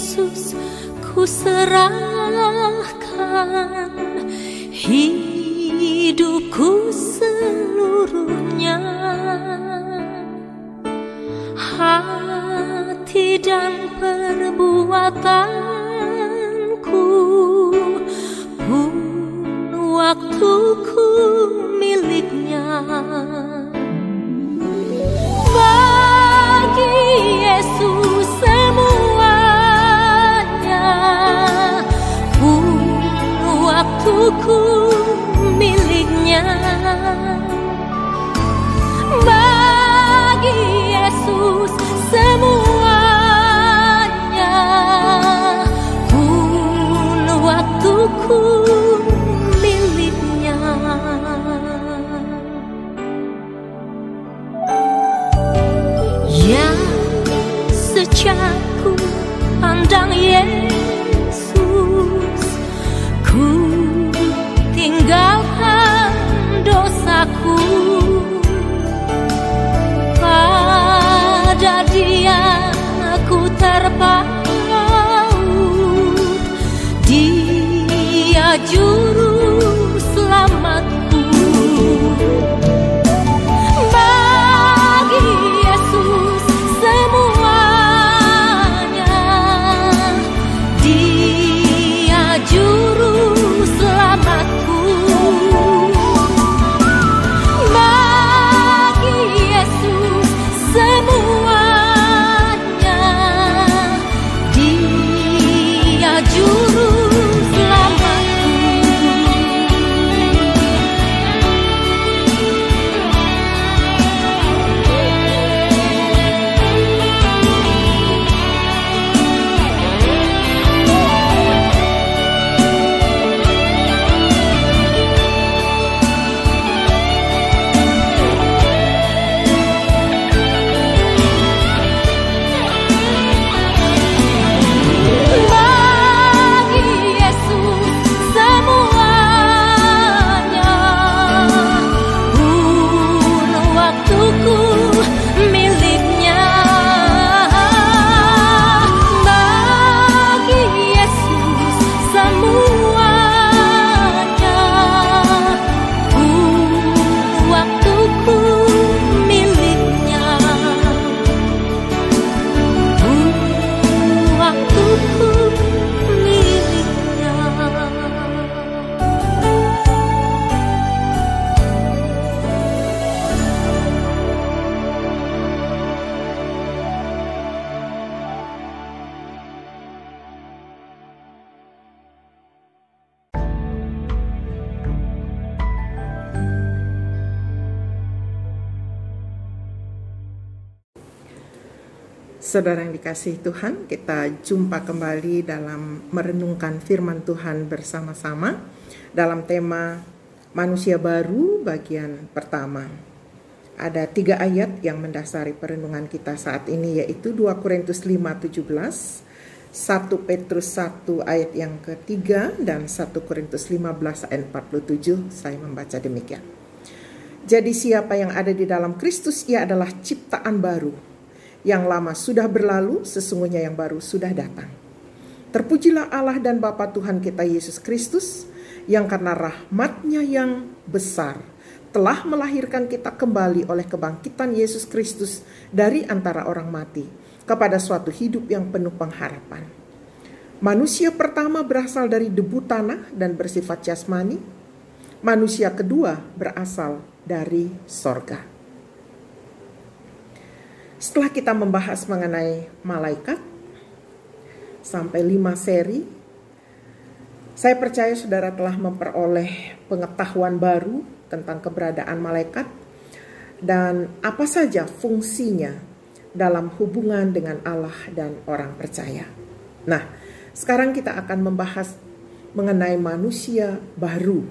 Yesus ku serahkan hidupku seluruhnya. Hati dan perbuatanku pun waktuku Saudara yang dikasih Tuhan, kita jumpa kembali dalam merenungkan firman Tuhan bersama-sama dalam tema manusia baru bagian pertama. Ada tiga ayat yang mendasari perenungan kita saat ini yaitu 2 Korintus 5, 17, 1 Petrus 1 ayat yang ketiga dan 1 Korintus 15 ayat 47 saya membaca demikian. Jadi siapa yang ada di dalam Kristus ia adalah ciptaan baru. Yang lama sudah berlalu, sesungguhnya yang baru sudah datang. Terpujilah Allah dan Bapa Tuhan kita Yesus Kristus yang karena rahmatnya yang besar telah melahirkan kita kembali oleh kebangkitan Yesus Kristus dari antara orang mati kepada suatu hidup yang penuh pengharapan. Manusia pertama berasal dari debu tanah dan bersifat jasmani. Manusia kedua berasal dari sorga. Setelah kita membahas mengenai malaikat sampai lima seri, saya percaya saudara telah memperoleh pengetahuan baru tentang keberadaan malaikat dan apa saja fungsinya dalam hubungan dengan Allah dan orang percaya. Nah, sekarang kita akan membahas mengenai manusia baru.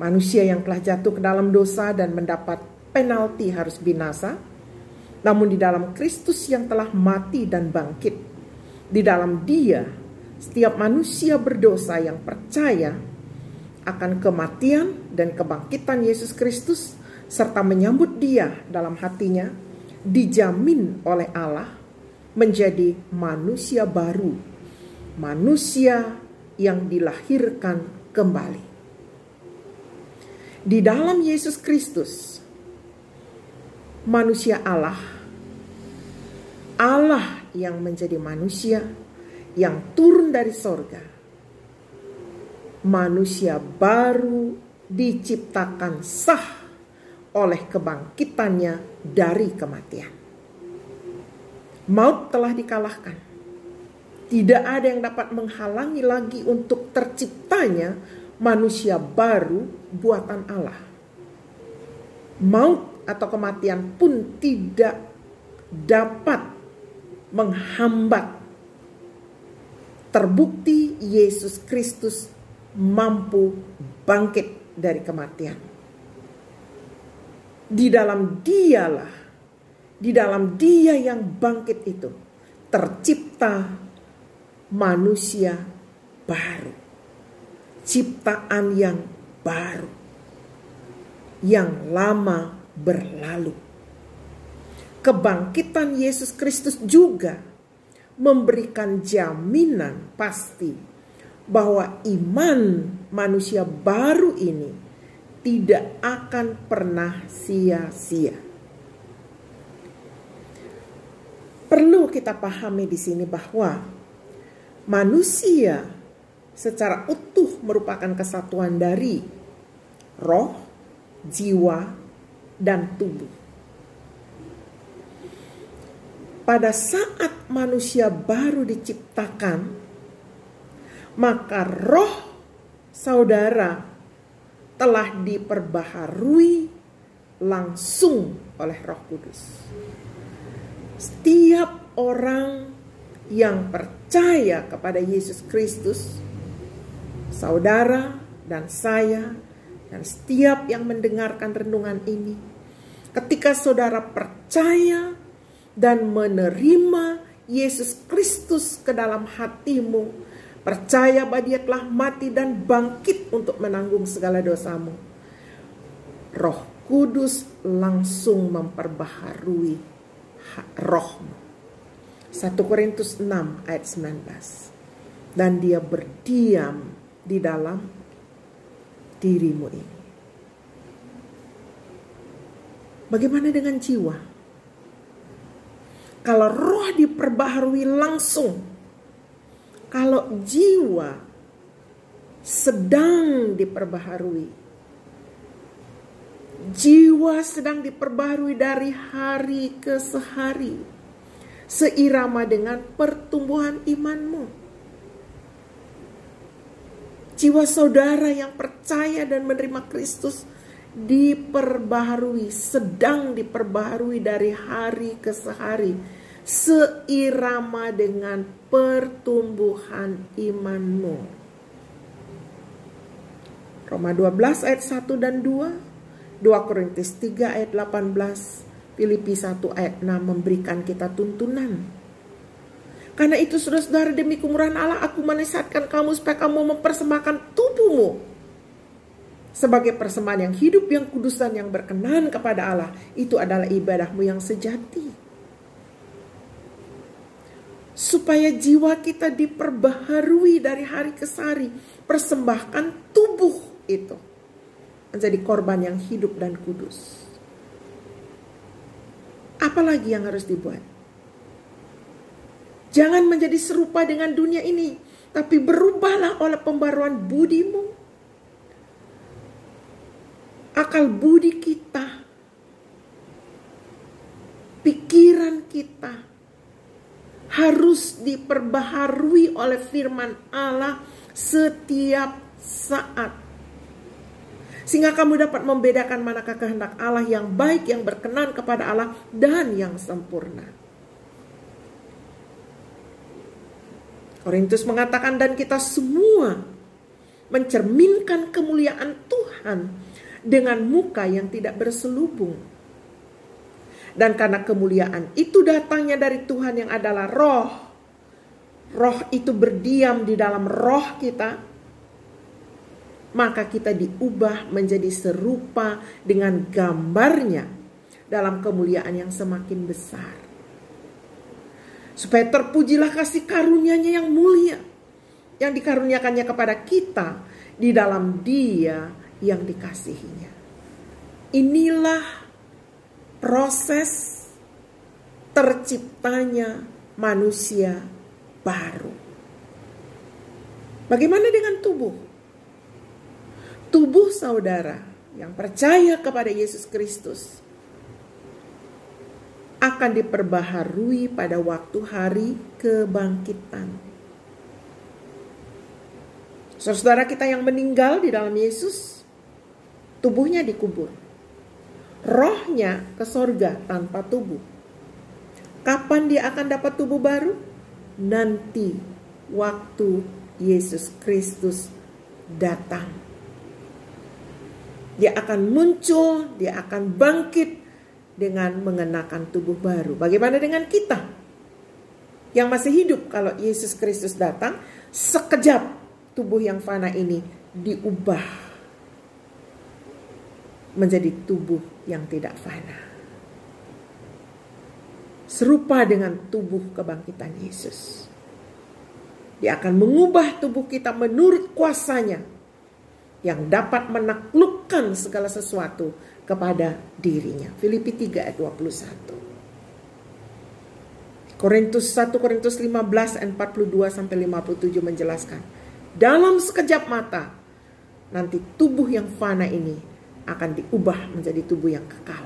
Manusia yang telah jatuh ke dalam dosa dan mendapat penalti harus binasa namun di dalam Kristus yang telah mati dan bangkit, di dalam Dia, setiap manusia berdosa yang percaya akan kematian dan kebangkitan Yesus Kristus, serta menyambut Dia dalam hatinya, dijamin oleh Allah menjadi manusia baru, manusia yang dilahirkan kembali. Di dalam Yesus Kristus, manusia Allah Allah yang menjadi manusia yang turun dari sorga. Manusia baru diciptakan sah oleh kebangkitannya dari kematian. Maut telah dikalahkan. Tidak ada yang dapat menghalangi lagi untuk terciptanya manusia baru buatan Allah. Maut atau kematian pun tidak dapat menghambat. Terbukti Yesus Kristus mampu bangkit dari kematian. Di dalam dialah, di dalam dia yang bangkit itu, tercipta manusia baru. Ciptaan yang baru. Yang lama berlalu kebangkitan Yesus Kristus juga memberikan jaminan pasti bahwa iman manusia baru ini tidak akan pernah sia-sia. Perlu kita pahami di sini bahwa manusia secara utuh merupakan kesatuan dari roh, jiwa, dan tubuh. pada saat manusia baru diciptakan, maka roh saudara telah diperbaharui langsung oleh Roh Kudus. Setiap orang yang percaya kepada Yesus Kristus, saudara dan saya, dan setiap yang mendengarkan renungan ini, ketika saudara percaya dan menerima Yesus Kristus ke dalam hatimu, percaya bahwa Dia telah mati dan bangkit untuk menanggung segala dosamu. Roh Kudus langsung memperbaharui rohmu. 1 Korintus 6 ayat 19. Dan dia berdiam di dalam dirimu ini. Bagaimana dengan jiwa? Kalau roh diperbaharui langsung. Kalau jiwa sedang diperbaharui. Jiwa sedang diperbaharui dari hari ke sehari. Seirama dengan pertumbuhan imanmu. Jiwa saudara yang percaya dan menerima Kristus diperbaharui, sedang diperbaharui dari hari ke sehari seirama dengan pertumbuhan imanmu. Roma 12 ayat 1 dan 2, 2 Korintus 3 ayat 18, Filipi 1 ayat 6 memberikan kita tuntunan. Karena itu saudara-saudara demi kemurahan Allah aku menasihatkan kamu supaya kamu mempersembahkan tubuhmu sebagai persembahan yang hidup, yang kudus dan yang berkenan kepada Allah. Itu adalah ibadahmu yang sejati supaya jiwa kita diperbaharui dari hari ke hari. Persembahkan tubuh itu menjadi korban yang hidup dan kudus. Apalagi yang harus dibuat? Jangan menjadi serupa dengan dunia ini, tapi berubahlah oleh pembaruan budimu. Akal budi kita, pikiran kita harus diperbaharui oleh firman Allah setiap saat sehingga kamu dapat membedakan manakah kehendak Allah yang baik, yang berkenan kepada Allah, dan yang sempurna. Korintus mengatakan dan kita semua mencerminkan kemuliaan Tuhan dengan muka yang tidak berselubung. Dan karena kemuliaan itu datangnya dari Tuhan yang adalah roh. Roh itu berdiam di dalam roh kita maka kita diubah menjadi serupa dengan gambarnya dalam kemuliaan yang semakin besar. Supaya terpujilah kasih karunia-Nya yang mulia yang dikaruniakannya kepada kita di dalam Dia yang dikasihinya. Inilah proses terciptanya manusia baru. Bagaimana dengan tubuh? tubuh saudara yang percaya kepada Yesus Kristus akan diperbaharui pada waktu hari kebangkitan. Saudara kita yang meninggal di dalam Yesus, tubuhnya dikubur. Rohnya ke sorga tanpa tubuh. Kapan dia akan dapat tubuh baru? Nanti waktu Yesus Kristus datang. Dia akan muncul, dia akan bangkit dengan mengenakan tubuh baru. Bagaimana dengan kita? Yang masih hidup kalau Yesus Kristus datang, sekejap tubuh yang fana ini diubah menjadi tubuh yang tidak fana. Serupa dengan tubuh kebangkitan Yesus. Dia akan mengubah tubuh kita menurut kuasanya yang dapat menaklukkan segala sesuatu kepada dirinya. Filipi 3 ayat 21. Korintus 1 Korintus 15 ayat 42 sampai 57 menjelaskan. Dalam sekejap mata nanti tubuh yang fana ini akan diubah menjadi tubuh yang kekal.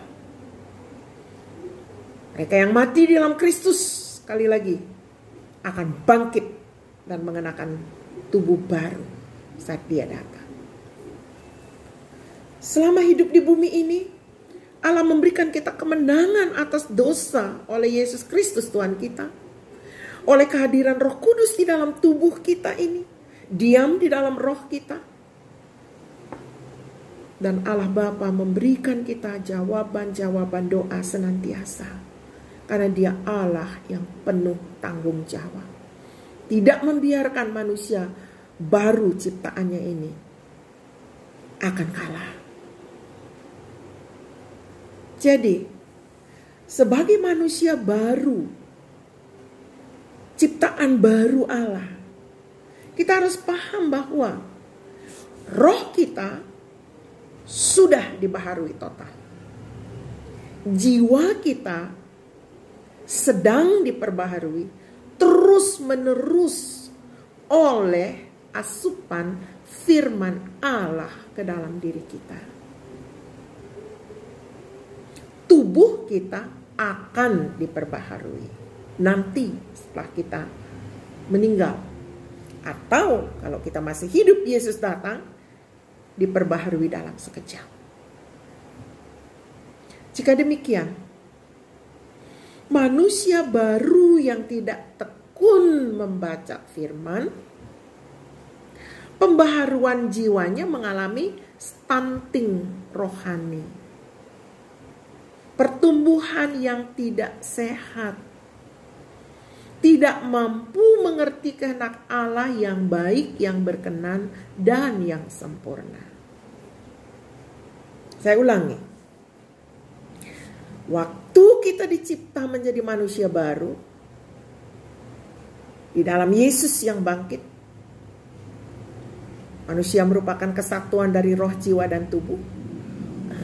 Mereka yang mati di dalam Kristus sekali lagi akan bangkit dan mengenakan tubuh baru saat dia datang. Selama hidup di bumi ini, Allah memberikan kita kemenangan atas dosa oleh Yesus Kristus Tuhan kita. Oleh kehadiran roh kudus di dalam tubuh kita ini. Diam di dalam roh kita. Dan Allah Bapa memberikan kita jawaban-jawaban doa senantiasa. Karena dia Allah yang penuh tanggung jawab. Tidak membiarkan manusia baru ciptaannya ini akan kalah. Jadi, sebagai manusia baru, ciptaan baru Allah, kita harus paham bahwa roh kita sudah dibaharui total. Jiwa kita sedang diperbaharui terus-menerus oleh asupan firman Allah ke dalam diri kita tubuh kita akan diperbaharui. Nanti setelah kita meninggal. Atau kalau kita masih hidup Yesus datang diperbaharui dalam sekejap. Jika demikian, manusia baru yang tidak tekun membaca firman, pembaharuan jiwanya mengalami stunting rohani pertumbuhan yang tidak sehat, tidak mampu mengerti kehendak Allah yang baik, yang berkenan, dan yang sempurna. Saya ulangi, waktu kita dicipta menjadi manusia baru, di dalam Yesus yang bangkit, manusia merupakan kesatuan dari roh, jiwa, dan tubuh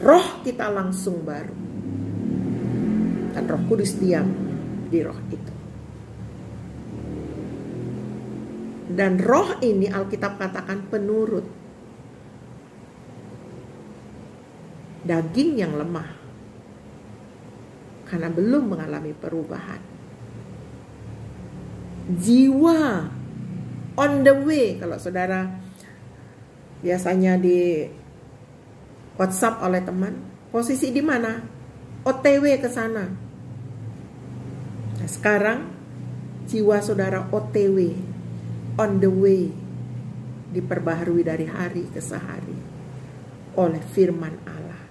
roh kita langsung baru. Dan roh kudus diam di roh itu. Dan roh ini Alkitab katakan penurut. Daging yang lemah. Karena belum mengalami perubahan. Jiwa on the way kalau saudara biasanya di WhatsApp oleh teman, posisi di mana? OTW ke sana. Sekarang jiwa saudara OTW on the way diperbaharui dari hari ke sehari oleh firman Allah.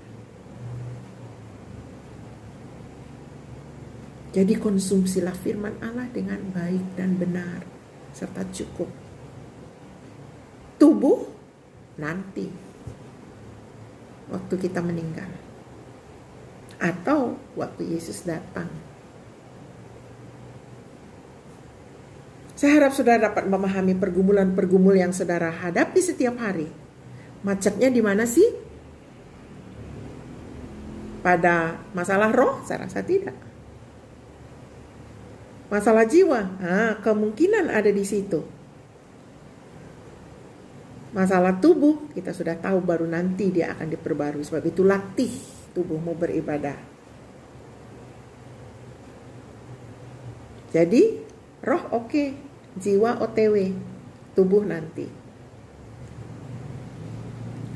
Jadi konsumsilah firman Allah dengan baik dan benar serta cukup. Tubuh nanti waktu kita meninggal atau waktu Yesus datang. Saya harap saudara dapat memahami pergumulan-pergumulan yang saudara hadapi setiap hari. Macetnya di mana sih? Pada masalah roh, saya rasa tidak. Masalah jiwa, nah, kemungkinan ada di situ. Masalah tubuh, kita sudah tahu baru nanti dia akan diperbarui. Sebab itu latih tubuhmu beribadah. Jadi, roh oke, okay, jiwa OTW, tubuh nanti.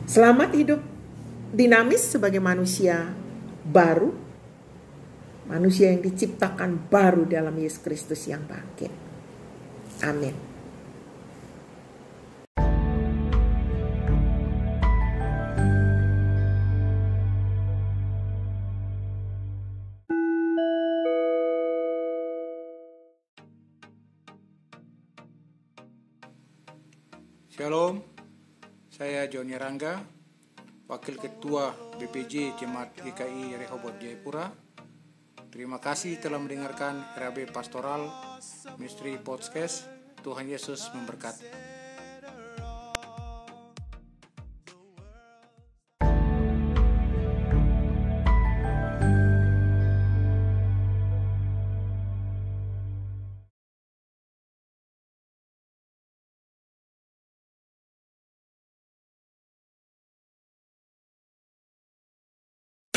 Selamat hidup dinamis sebagai manusia baru manusia yang diciptakan baru dalam Yesus Kristus yang bangkit. Amin. Shalom, saya Joni Rangga, Wakil Ketua BPJ Jemaat GKI Rehobot Jayapura. Terima kasih telah mendengarkan RAB Pastoral Misteri Podcast. Tuhan Yesus memberkati.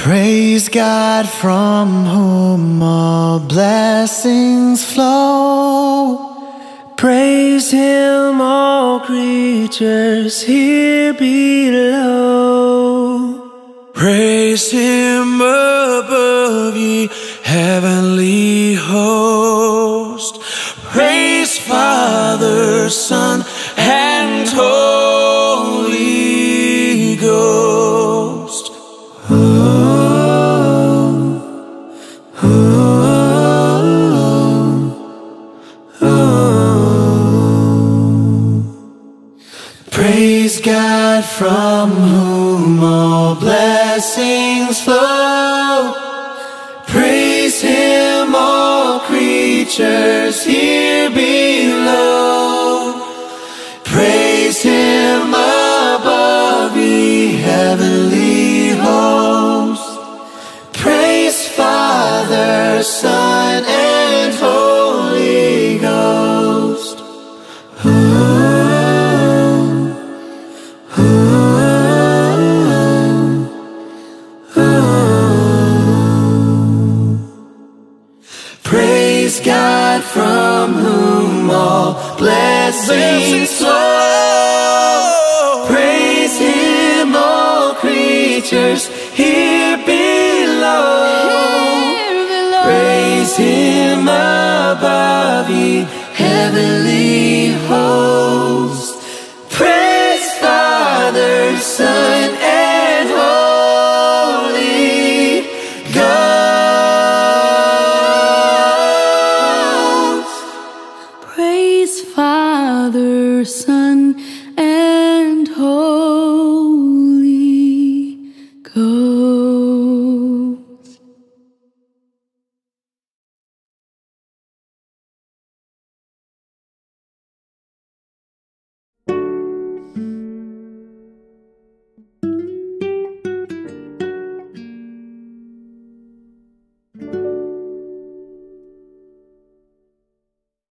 Praise God from whom all blessings flow. Praise Him, all creatures here below. Praise Him above, ye heavenly host. Praise Father, Son,